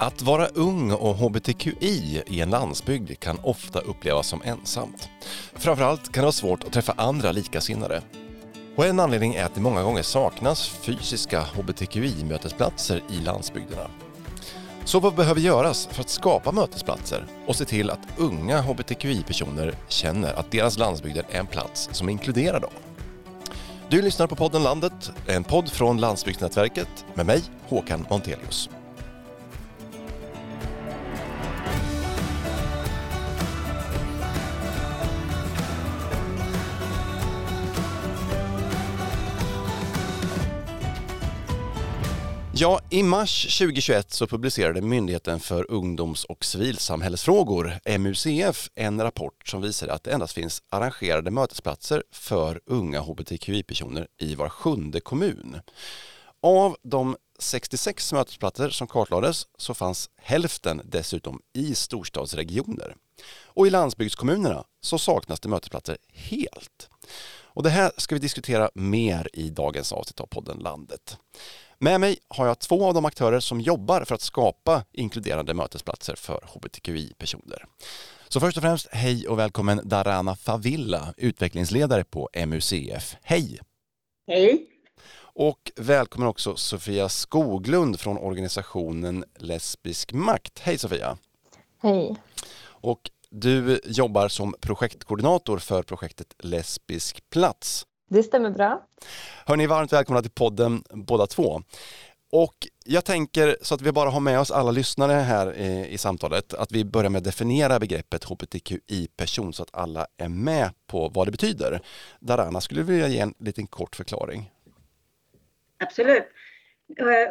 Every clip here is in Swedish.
Att vara ung och hbtqi i en landsbygd kan ofta upplevas som ensamt. Framförallt kan det vara svårt att träffa andra likasinnade. Och en anledning är att det många gånger saknas fysiska hbtqi-mötesplatser i landsbygderna. Så vad behöver göras för att skapa mötesplatser och se till att unga hbtqi-personer känner att deras landsbygder är en plats som inkluderar dem? Du lyssnar på podden Landet, en podd från Landsbygdsnätverket med mig, Håkan Montelius. Ja, i mars 2021 så publicerade Myndigheten för ungdoms och civilsamhällesfrågor, MUCF, en rapport som visade att det endast finns arrangerade mötesplatser för unga hbtqi-personer i var sjunde kommun. Av de 66 mötesplatser som kartlades så fanns hälften dessutom i storstadsregioner. Och i landsbygdskommunerna så saknas det mötesplatser helt. Och det här ska vi diskutera mer i dagens avsnitt av podden Landet. Med mig har jag två av de aktörer som jobbar för att skapa inkluderande mötesplatser för hbtqi-personer. Så först och främst, hej och välkommen Darana Favilla, utvecklingsledare på MUCF. Hej! Hej! Och välkommen också Sofia Skoglund från organisationen Lesbisk makt. Hej Sofia! Hej! Och du jobbar som projektkoordinator för projektet Lesbisk plats det stämmer bra. Hörni, varmt välkomna till podden båda två. Och jag tänker så att vi bara har med oss alla lyssnare här i, i samtalet, att vi börjar med att definiera begreppet hbtqi-person så att alla är med på vad det betyder. Darana, skulle du vilja ge en liten kort förklaring? Absolut.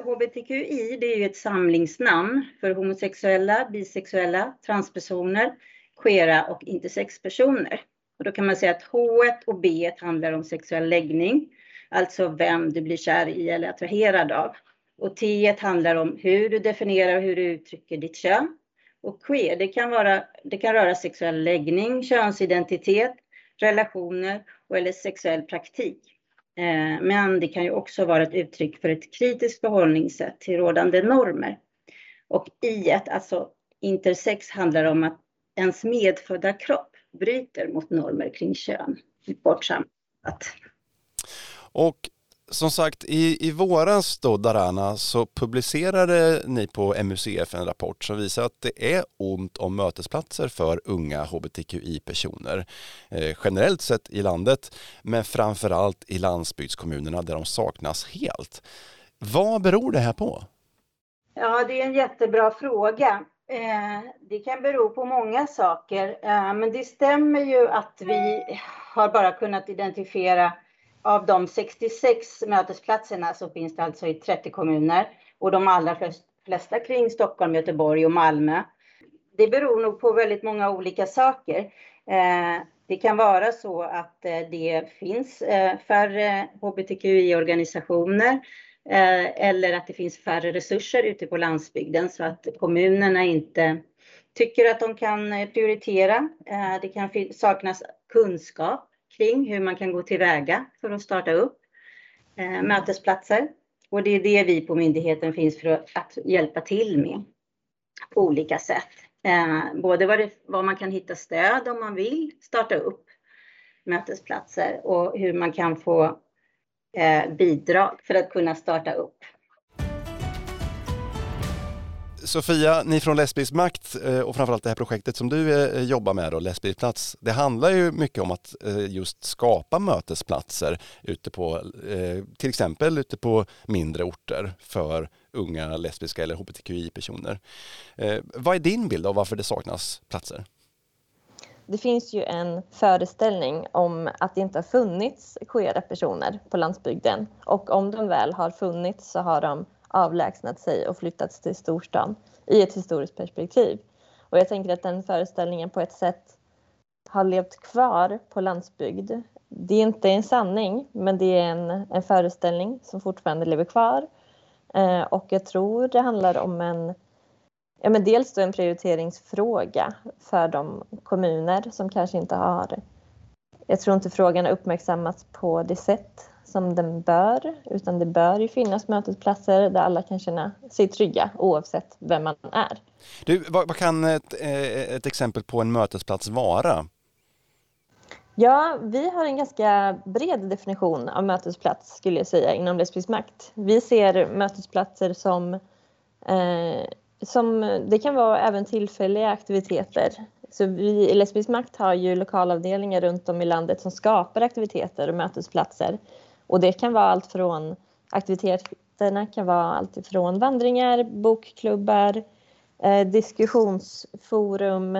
HBTQI det är ju ett samlingsnamn för homosexuella, bisexuella, transpersoner, queera och intersexpersoner. Och då kan man säga att H och B handlar om sexuell läggning, alltså vem du blir kär i eller attraherad av. Och T handlar om hur du definierar och hur du uttrycker ditt kön. Och queer, det kan, vara, det kan röra sexuell läggning, könsidentitet, relationer och eller sexuell praktik. Eh, men det kan ju också vara ett uttryck för ett kritiskt förhållningssätt till rådande normer. Och I, alltså intersex, handlar om att ens medfödda kropp bryter mot normer kring kön bortsamlat. Och som sagt, i, i våras då, Darana, så publicerade ni på MUCF en rapport som visar att det är ont om mötesplatser för unga hbtqi-personer. Eh, generellt sett i landet, men framför allt i landsbygdskommunerna där de saknas helt. Vad beror det här på? Ja, det är en jättebra fråga. Eh, det kan bero på många saker, eh, men det stämmer ju att vi har bara kunnat identifiera av de 66 mötesplatserna så finns det alltså i 30 kommuner och de allra flesta kring Stockholm, Göteborg och Malmö. Det beror nog på väldigt många olika saker. Eh, det kan vara så att det finns färre hbtqi-organisationer Eh, eller att det finns färre resurser ute på landsbygden så att kommunerna inte tycker att de kan eh, prioritera. Eh, det kan saknas kunskap kring hur man kan gå tillväga för att starta upp mötesplatser. Och det är det vi på myndigheten finns för att hjälpa till med på olika sätt. Både vad, det, vad man kan hitta stöd om man vill starta upp mötesplatser och hur man kan få Eh, bidrag för att kunna starta upp. Sofia, ni från Lesbisk makt eh, och framförallt det här projektet som du eh, jobbar med då, Lesbisk plats, det handlar ju mycket om att just skapa mötesplatser ute på, till exempel ute på mindre orter för unga lesbiska eller hbtqi-personer. Vad är din bild av varför det saknas platser? Det finns ju en föreställning om att det inte har funnits queera personer på landsbygden och om de väl har funnits så har de avlägsnat sig och flyttats till storstan i ett historiskt perspektiv. Och jag tänker att den föreställningen på ett sätt har levt kvar på landsbygd. Det är inte en sanning, men det är en, en föreställning som fortfarande lever kvar. Eh, och jag tror det handlar om en Ja, men dels då en prioriteringsfråga för de kommuner som kanske inte har jag tror inte frågan har uppmärksammats på det sätt som den bör, utan det bör ju finnas mötesplatser där alla kan känna sig trygga oavsett vem man är. Du, vad, vad kan ett, eh, ett exempel på en mötesplats vara? Ja, vi har en ganska bred definition av mötesplats skulle jag säga inom lesbisk makt. Vi ser mötesplatser som, eh, som det kan vara även tillfälliga aktiviteter. Så vi i lesbisk makt har ju lokalavdelningar runt om i landet som skapar aktiviteter och mötesplatser. Och det kan vara allt från aktiviteterna kan vara allt ifrån vandringar, bokklubbar, eh, diskussionsforum,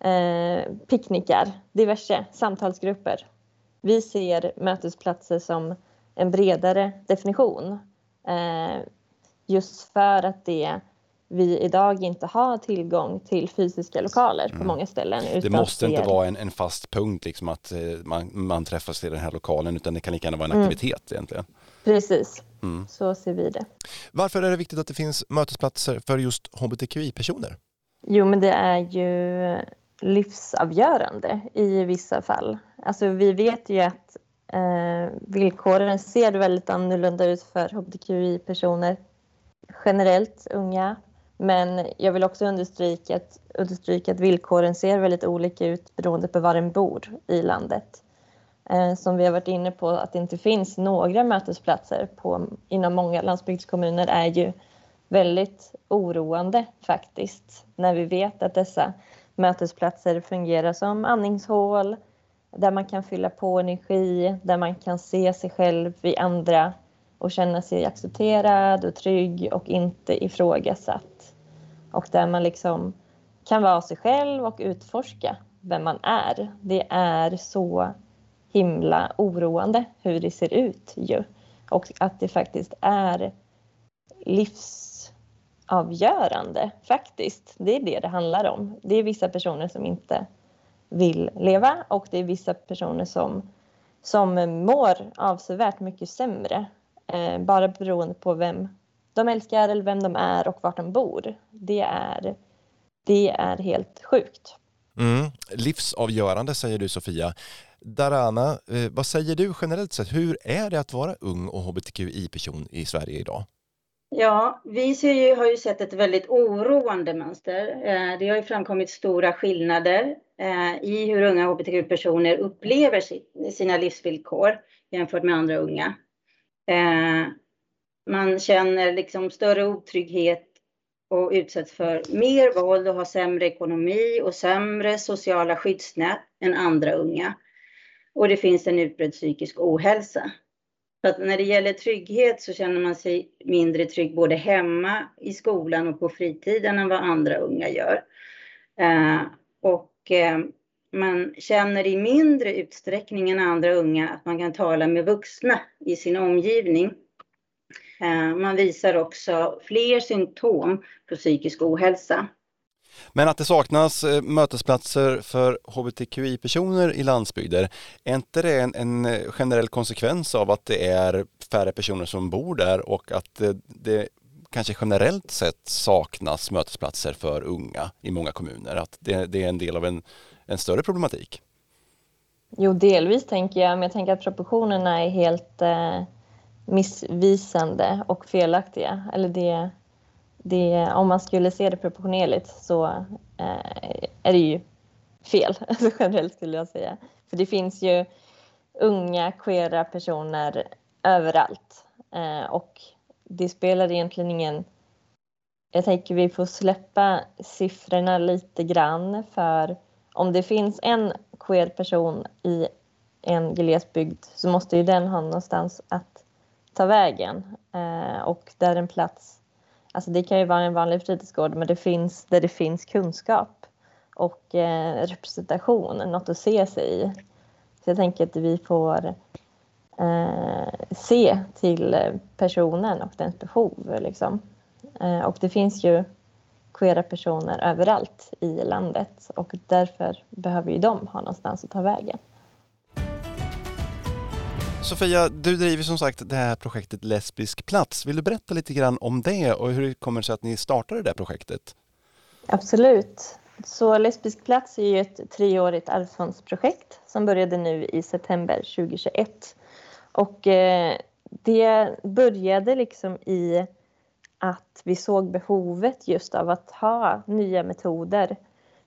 eh, picknickar, diverse samtalsgrupper. Vi ser mötesplatser som en bredare definition eh, just för att det vi idag inte har tillgång till fysiska lokaler på mm. många ställen. det måste inte vara en, en, fast punkt, liksom att eh, man, man träffas i den här lokalen, utan det kan lika gärna vara en mm. aktivitet egentligen. Precis, mm. så ser vi det. Varför är det viktigt att det finns mötesplatser för just hbtqi-personer? Jo, men det är ju livsavgörande i vissa fall. Alltså vi vet ju att eh, villkoren ser väldigt annorlunda ut för hbtqi-personer generellt, unga. Men jag vill också understryka att, understryka att villkoren ser väldigt olika ut beroende på var en bor i landet. Eh, som vi har varit inne på, att det inte finns några mötesplatser på, inom många landsbygdskommuner är ju väldigt oroande faktiskt, när vi vet att dessa mötesplatser fungerar som andningshål, där man kan fylla på energi, där man kan se sig själv i andra och känna sig accepterad och trygg och inte ifrågasatt. Och där man liksom kan vara sig själv och utforska vem man är. Det är så himla oroande hur det ser ut ju. Och att det faktiskt är livsavgörande faktiskt. Det är det det handlar om. Det är vissa personer som inte vill leva och det är vissa personer som, som mår avsevärt mycket sämre eh, bara beroende på vem de älskar eller vem de är och vart de bor. Det är, det är helt sjukt. Mm. Livsavgörande säger du Sofia. Darana, eh, vad säger du generellt sett? Hur är det att vara ung och hbtqi-person i Sverige idag? Ja, vi ju, har ju sett ett väldigt oroande mönster. Eh, det har ju framkommit stora skillnader eh, i hur unga hbtq-personer upplever sina livsvillkor jämfört med andra unga. Man känner liksom större otrygghet och utsätts för mer våld och har sämre ekonomi och sämre sociala skyddsnät än andra unga. Och det finns en utbredd psykisk ohälsa. Så att när det gäller trygghet så känner man sig mindre trygg både hemma, i skolan och på fritiden än vad andra unga gör. Eh, och eh, man känner i mindre utsträckning än andra unga att man kan tala med vuxna i sin omgivning. Eh, man visar också fler symptom på psykisk ohälsa. Men att det saknas eh, mötesplatser för hbtqi-personer i landsbygder, är inte det en, en, generell konsekvens av att det är färre personer som bor där och att det, det kanske generellt sett saknas mötesplatser för unga i många kommuner? Att det, det är en del av en en större problematik? Jo, delvis tänker jag, men jag tänker att proportionerna är helt eh, missvisande och felaktiga. Eller det, det, om man skulle se det proportionerligt så eh, är det ju fel, alltså generellt skulle jag säga. För det finns ju unga queera personer överallt eh, och det spelar egentligen ingen jag tänker vi får släppa siffrorna lite grann för om det finns en queer person i en glesbygd så måste ju den ha någonstans att ta vägen. Eh, och där en plats, alltså det kan ju vara en vanlig fritidsgård, men det finns där det finns kunskap och eh, representation, något att se sig i. Så jag tänker att vi får eh, se till personen och dens behov. Liksom. Eh, och det finns ju queera personer överallt i landet och därför behöver ju de ha någonstans att ta vägen. Sofia, du driver som sagt det här projektet Lesbisk plats. Vill du berätta lite grann om det och hur det kommer sig att ni startade det projektet? Absolut. Så Lesbisk plats är ju ett treårigt arvsfondsprojekt som började nu i september 2021. Och eh, det började liksom i att vi såg behovet just av att ha nya metoder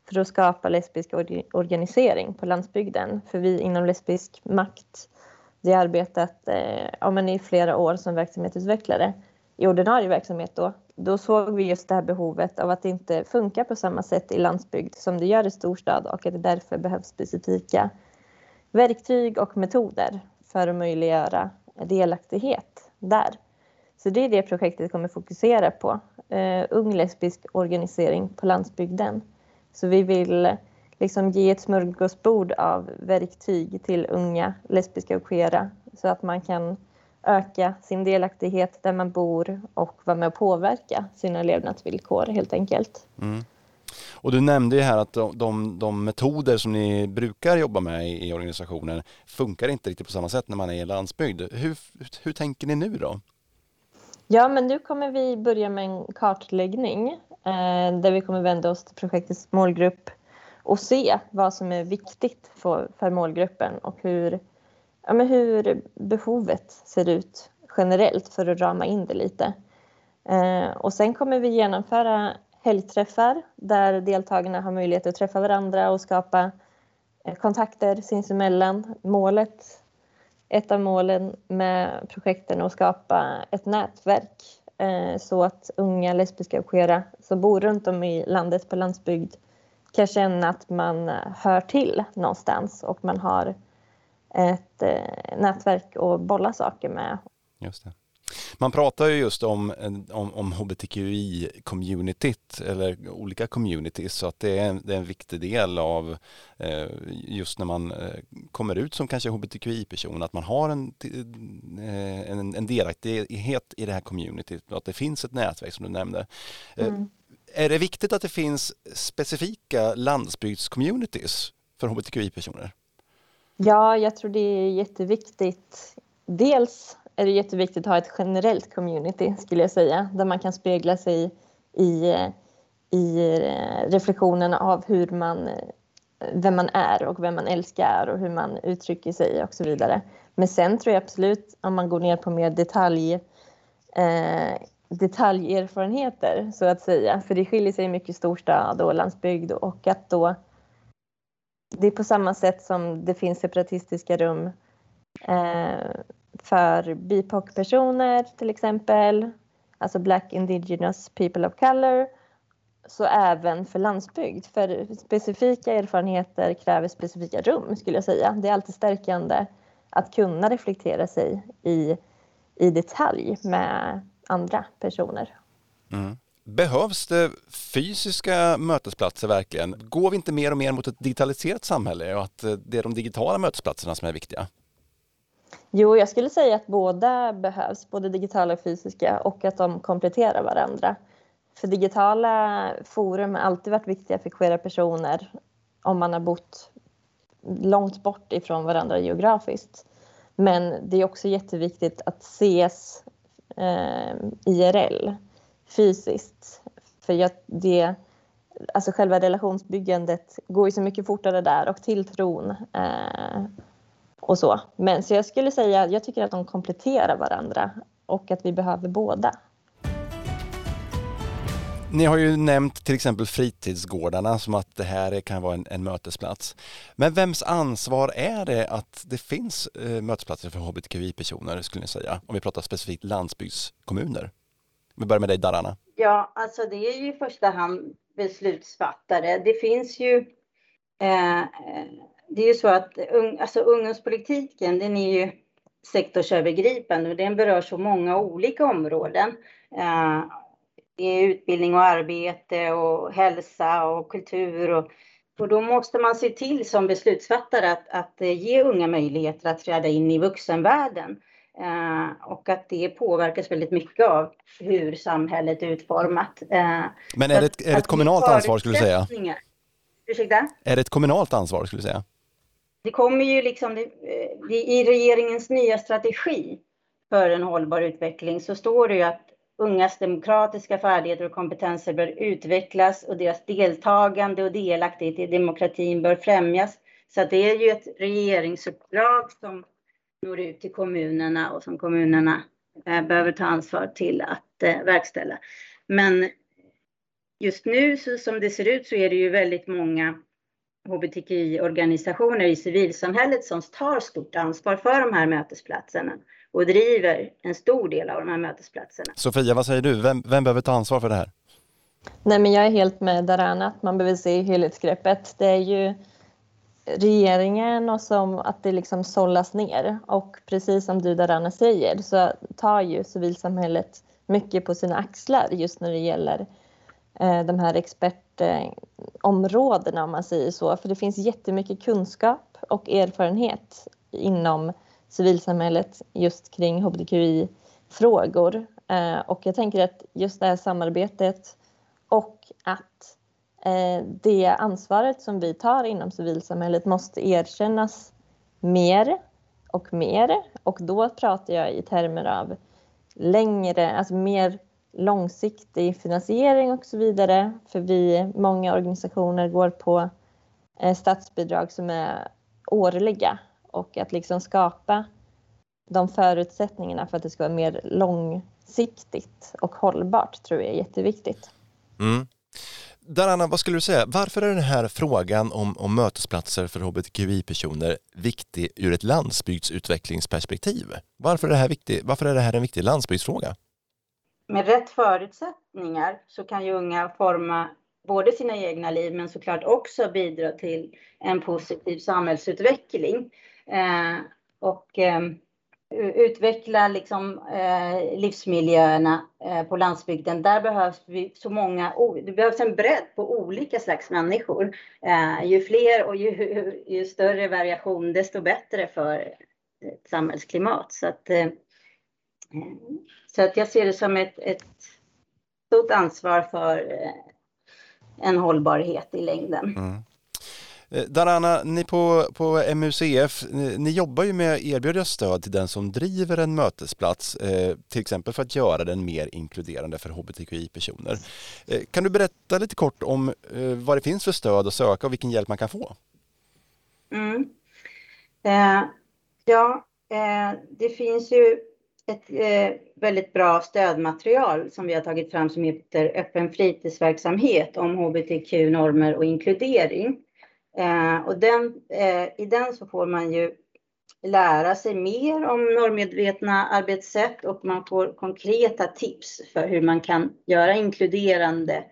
för att skapa lesbisk organisering på landsbygden. För vi inom Lesbisk makt, vi har arbetat eh, ja, men i flera år som verksamhetsutvecklare i ordinarie verksamhet då. Då såg vi just det här behovet av att det inte funkar på samma sätt i landsbygd som det gör i storstad och att det därför behövs specifika verktyg och metoder för att möjliggöra delaktighet där. Så det är det projektet kommer fokusera på. Eh, ung lesbisk organisering på landsbygden. Så vi vill liksom ge ett smörgåsbord av verktyg till unga lesbiska och queera så att man kan öka sin delaktighet där man bor och vara med och påverka sina levnadsvillkor helt enkelt. Mm. Och du nämnde ju här att de, de, de, metoder som ni brukar jobba med i, i organisationen funkar inte riktigt på samma sätt när man är i landsbygd. Hur, hur tänker ni nu då? Ja, men nu kommer vi börja med en kartläggning eh, där vi kommer vända oss till projektets målgrupp och se vad som är viktigt för, för målgruppen och hur, ja, men hur behovet ser ut generellt för att rama in det lite. Eh, och sen kommer vi genomföra helgträffar där deltagarna har möjlighet att träffa varandra och skapa eh, kontakter sinsemellan. Målet ett av målen med projekten är att skapa ett nätverk eh, så att unga lesbiska och queera som bor runt om i landet på landsbygd kan känna att man hör till någonstans och man har ett eh, nätverk att bolla saker med. Just det. Man pratar ju just om, om, om hbtqi-communityt eller olika communities så att det är, en, det är en viktig del av eh, just när man eh, kommer ut som kanske hbtqi-person att man har en, eh, en, en delaktighet i det här communityt och att det finns ett nätverk som du nämnde. Eh, mm. Är det viktigt att det finns specifika landsbygdscommunities för hbtqi-personer? Ja, jag tror det är jätteviktigt. Dels är det jätteviktigt att ha ett generellt community skulle jag säga, där man kan spegla sig i, i eh, reflektionen av hur man, vem man är och vem man älskar och hur man uttrycker sig och så vidare. Men sen tror jag absolut, om man går ner på mer detalj, eh, detaljerfarenheter så att säga, för det skiljer sig mycket storstad och landsbygd och att då det är på samma sätt som det finns separatistiska rum eh, för BIPOC-personer till exempel, alltså Black Indigenous People of Color, så även för landsbygd. För specifika erfarenheter kräver specifika rum skulle jag säga. Det är alltid stärkande att kunna reflektera sig i, i detalj med andra personer. Mm. Behövs det fysiska mötesplatser verkligen? Går vi inte mer och mer mot ett digitaliserat samhälle och att det är de digitala mötesplatserna som är viktiga? Jo, jag skulle säga att båda behövs, både digitala och fysiska, och att de kompletterar varandra. För digitala forum har alltid varit viktiga för queera personer om man har bott långt bort ifrån varandra geografiskt. Men det är också jätteviktigt att ses eh, IRL, fysiskt. För jag, det, alltså själva relationsbyggandet går ju så mycket fortare där och tilltron eh, och så. Men så jag skulle säga, jag tycker att de kompletterar varandra och att vi behöver båda. Ni har ju nämnt till exempel fritidsgårdarna som att det här kan vara en, en mötesplats. Men vems ansvar är det att det finns eh, mötesplatser för hbtqi-personer skulle ni säga? Om vi pratar specifikt landsbygdskommuner. Vi börjar med dig Darana. Ja, alltså det är ju i första hand beslutsfattare. Det finns ju eh, det är ju så att alltså, ungdomspolitiken, den är ju sektorsövergripande och den berör så många olika områden. Eh, det är utbildning och arbete och hälsa och kultur och, och då måste man se till som beslutsfattare att, att ge unga möjligheter att träda in i vuxenvärlden. Eh, och att det påverkas väldigt mycket av hur samhället är utformat. Eh, Men är det ett, är det ett kommunalt ansvar skulle du säga? Ursäkta? Är det ett kommunalt ansvar skulle du säga? Det kommer ju liksom det, i regeringens nya strategi för en hållbar utveckling så står det ju att ungas demokratiska färdigheter och kompetenser bör utvecklas och deras deltagande och delaktighet i demokratin bör främjas. Så det är ju ett regeringsuppdrag som når ut till kommunerna och som kommunerna eh, behöver ta ansvar till att eh, verkställa. Men just nu så som det ser ut så är det ju väldigt många hbtqi-organisationer i civilsamhället som tar stort ansvar för de här mötesplatserna och driver en stor del av de här mötesplatserna. Sofia, vad säger du? Vem, vem behöver ta ansvar för det här? Nej, men jag är helt med Darana, att man behöver se helhetsgreppet. Det är ju regeringen och som att det liksom sållas ner. Och precis som du Darana säger så tar ju civilsamhället mycket på sina axlar just när det gäller eh, de här expertområdena om man säger så. För det finns jättemycket kunskap och erfarenhet inom civilsamhället just kring hbtqi-frågor. Eh, och jag tänker att just det här samarbetet och att eh, det ansvaret som vi tar inom civilsamhället måste erkännas mer och mer. Och då pratar jag i termer av längre, alltså mer långsiktig finansiering och så vidare. För vi, många organisationer går på eh, statsbidrag som är årliga och att liksom skapa de förutsättningarna för att det ska vara mer långsiktigt och hållbart tror jag är jätteviktigt. Mm. Darana, vad skulle du säga? Varför är den här frågan om, om mötesplatser för hbtqi-personer viktig ur ett landsbygdsutvecklingsperspektiv? Varför är, det här viktig, varför är det här en viktig landsbygdsfråga? Med rätt förutsättningar så kan ju unga forma både sina egna liv men såklart också bidra till en positiv samhällsutveckling. Eh, och eh, utveckla liksom, eh, livsmiljöerna eh, på landsbygden. Där behövs vi så många, det behövs en bredd på olika slags människor. Eh, ju fler och ju, ju, större variation, desto bättre för ett samhällsklimat. Så att, eh, så att jag ser det som ett, ett stort ansvar för eh, en hållbarhet i längden. Mm. Eh, Darana, ni på, på MUCF, ni, ni, jobbar ju med att erbjuda stöd till den som driver en mötesplats, eh, till exempel för att göra den mer inkluderande för hbtqi-personer. Eh, kan du berätta lite kort om eh, vad det finns för stöd att söka och vilken hjälp man kan få? Mm. Eh, ja, eh, det finns ju ett eh, väldigt bra stödmaterial som vi har tagit fram som heter Öppen fritidsverksamhet om hbtq-normer och inkludering. Eh, och den, eh, I den så får man ju lära sig mer om normmedvetna arbetssätt och man får konkreta tips för hur man kan göra inkluderande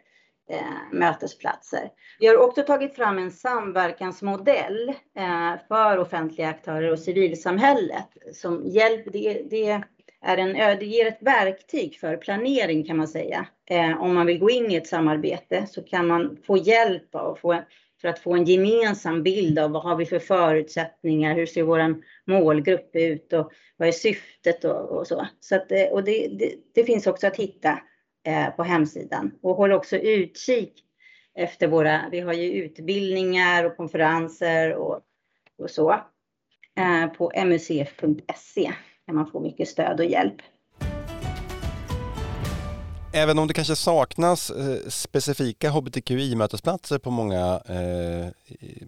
eh, mötesplatser. Vi har också tagit fram en samverkansmodell eh, för offentliga aktörer och civilsamhället som hjälp, det, det, är en, eh, det ger ett verktyg för planering kan man säga. Eh, om man vill gå in i ett samarbete så kan man få hjälp och få för att få en gemensam bild av vad har vi för förutsättningar, hur ser vår målgrupp ut och vad är syftet och, och så. så att, eh, och det, det, det, finns också att hitta eh, på hemsidan och håll också utkik efter våra, vi har ju utbildningar och konferenser och, och så. Eh, på mucf.se kan man få mycket stöd och hjälp. Även om det kanske saknas eh, specifika hbtqi-mötesplatser på många, eh,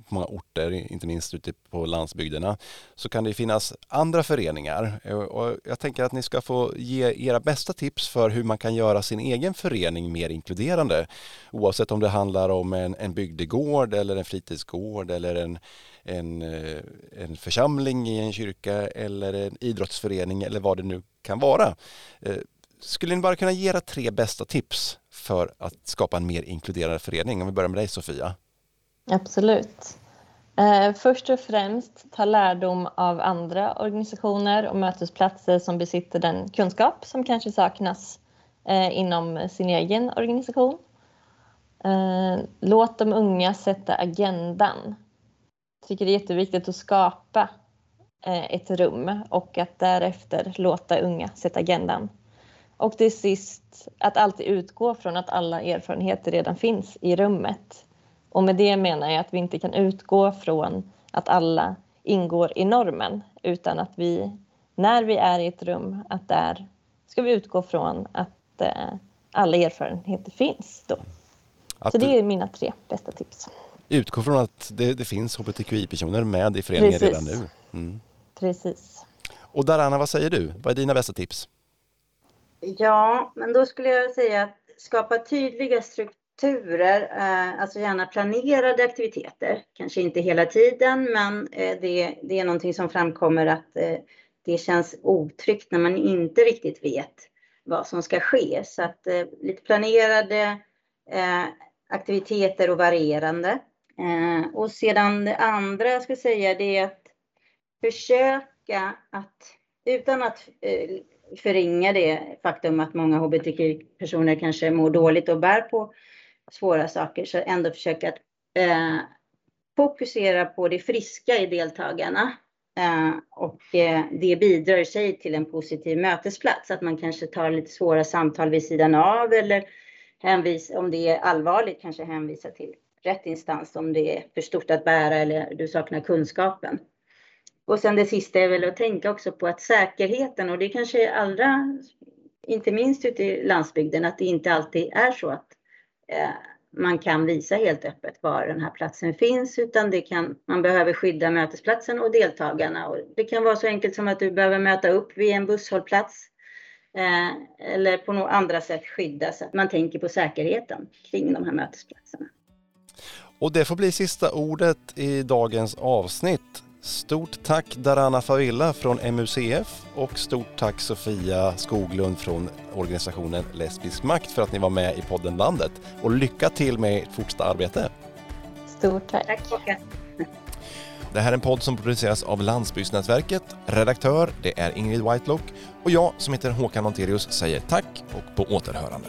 på många orter, inte minst ute på landsbygderna, så kan det finnas andra föreningar. Eh, och jag tänker att ni ska få ge era bästa tips för hur man kan göra sin egen förening mer inkluderande. Oavsett om det handlar om en, en bygdegård eller en fritidsgård eller en, en, eh, en församling i en kyrka eller en idrottsförening eller vad det nu kan vara. Eh, skulle ni bara kunna ge era tre bästa tips för att skapa en mer inkluderande förening? Om vi börjar med dig Sofia. Absolut. Eh, först och främst ta lärdom av andra organisationer och mötesplatser som besitter den kunskap som kanske saknas eh, inom sin egen organisation. Eh, låt de unga sätta agendan. Jag tycker det är jätteviktigt att skapa eh, ett rum och att därefter låta unga sätta agendan. Och till sist att alltid utgå från att alla erfarenheter redan finns i rummet. Och med det menar jag att vi inte kan utgå från att alla ingår i normen utan att vi, när vi är i ett rum, att där ska vi utgå från att eh, alla erfarenheter finns då. Att Så det är mina tre bästa tips. Utgå från att det, det finns hbtqi-personer med i föreningen Precis. redan nu. Mm. Precis. Och Darana, vad säger du? Vad är dina bästa tips? Ja, men då skulle jag säga att skapa tydliga strukturer, eh, alltså gärna planerade aktiviteter. Kanske inte hela tiden, men eh, det, det är någonting som framkommer att eh, det känns otryggt när man inte riktigt vet vad som ska ske. Så att lite planerade aktiviteter och varierande. Och sedan det andra jag skulle säga det är att försöka att utan att förringa det faktum att många hbtq-personer kanske mår dåligt och bär på svåra saker, så ändå försöka att eh, fokusera på det friska i deltagarna. Eh, och eh, det bidrar i sig till en positiv mötesplats, att man kanske tar lite svåra samtal vid sidan av eller hänvisa, om det är allvarligt, kanske hänvisa till rätt instans om det är för stort att bära eller du saknar kunskapen. Och sen det sista är väl att tänka också på att säkerheten, och det kanske är allra, inte minst ute i landsbygden, att det inte alltid är så att eh, man kan visa helt öppet var den här platsen finns, utan det kan, man behöver skydda mötesplatsen och deltagarna. Och det kan vara så enkelt som att du behöver möta upp vid en busshållplats eh, eller på något andra sätt skydda så att man tänker på säkerheten kring de här mötesplatserna. Och det får bli sista ordet i dagens avsnitt. Stort tack Darana Favilla från MUCF och stort tack Sofia Skoglund från organisationen Lesbisk makt för att ni var med i podden Landet. Och lycka till med ert fortsatta arbete. Stort tack. Tack. Det här är en podd som produceras av Landsbygdsnätverket. Redaktör, det är Ingrid Whitelock och jag som heter Håkan Onterius säger tack och på återhörande.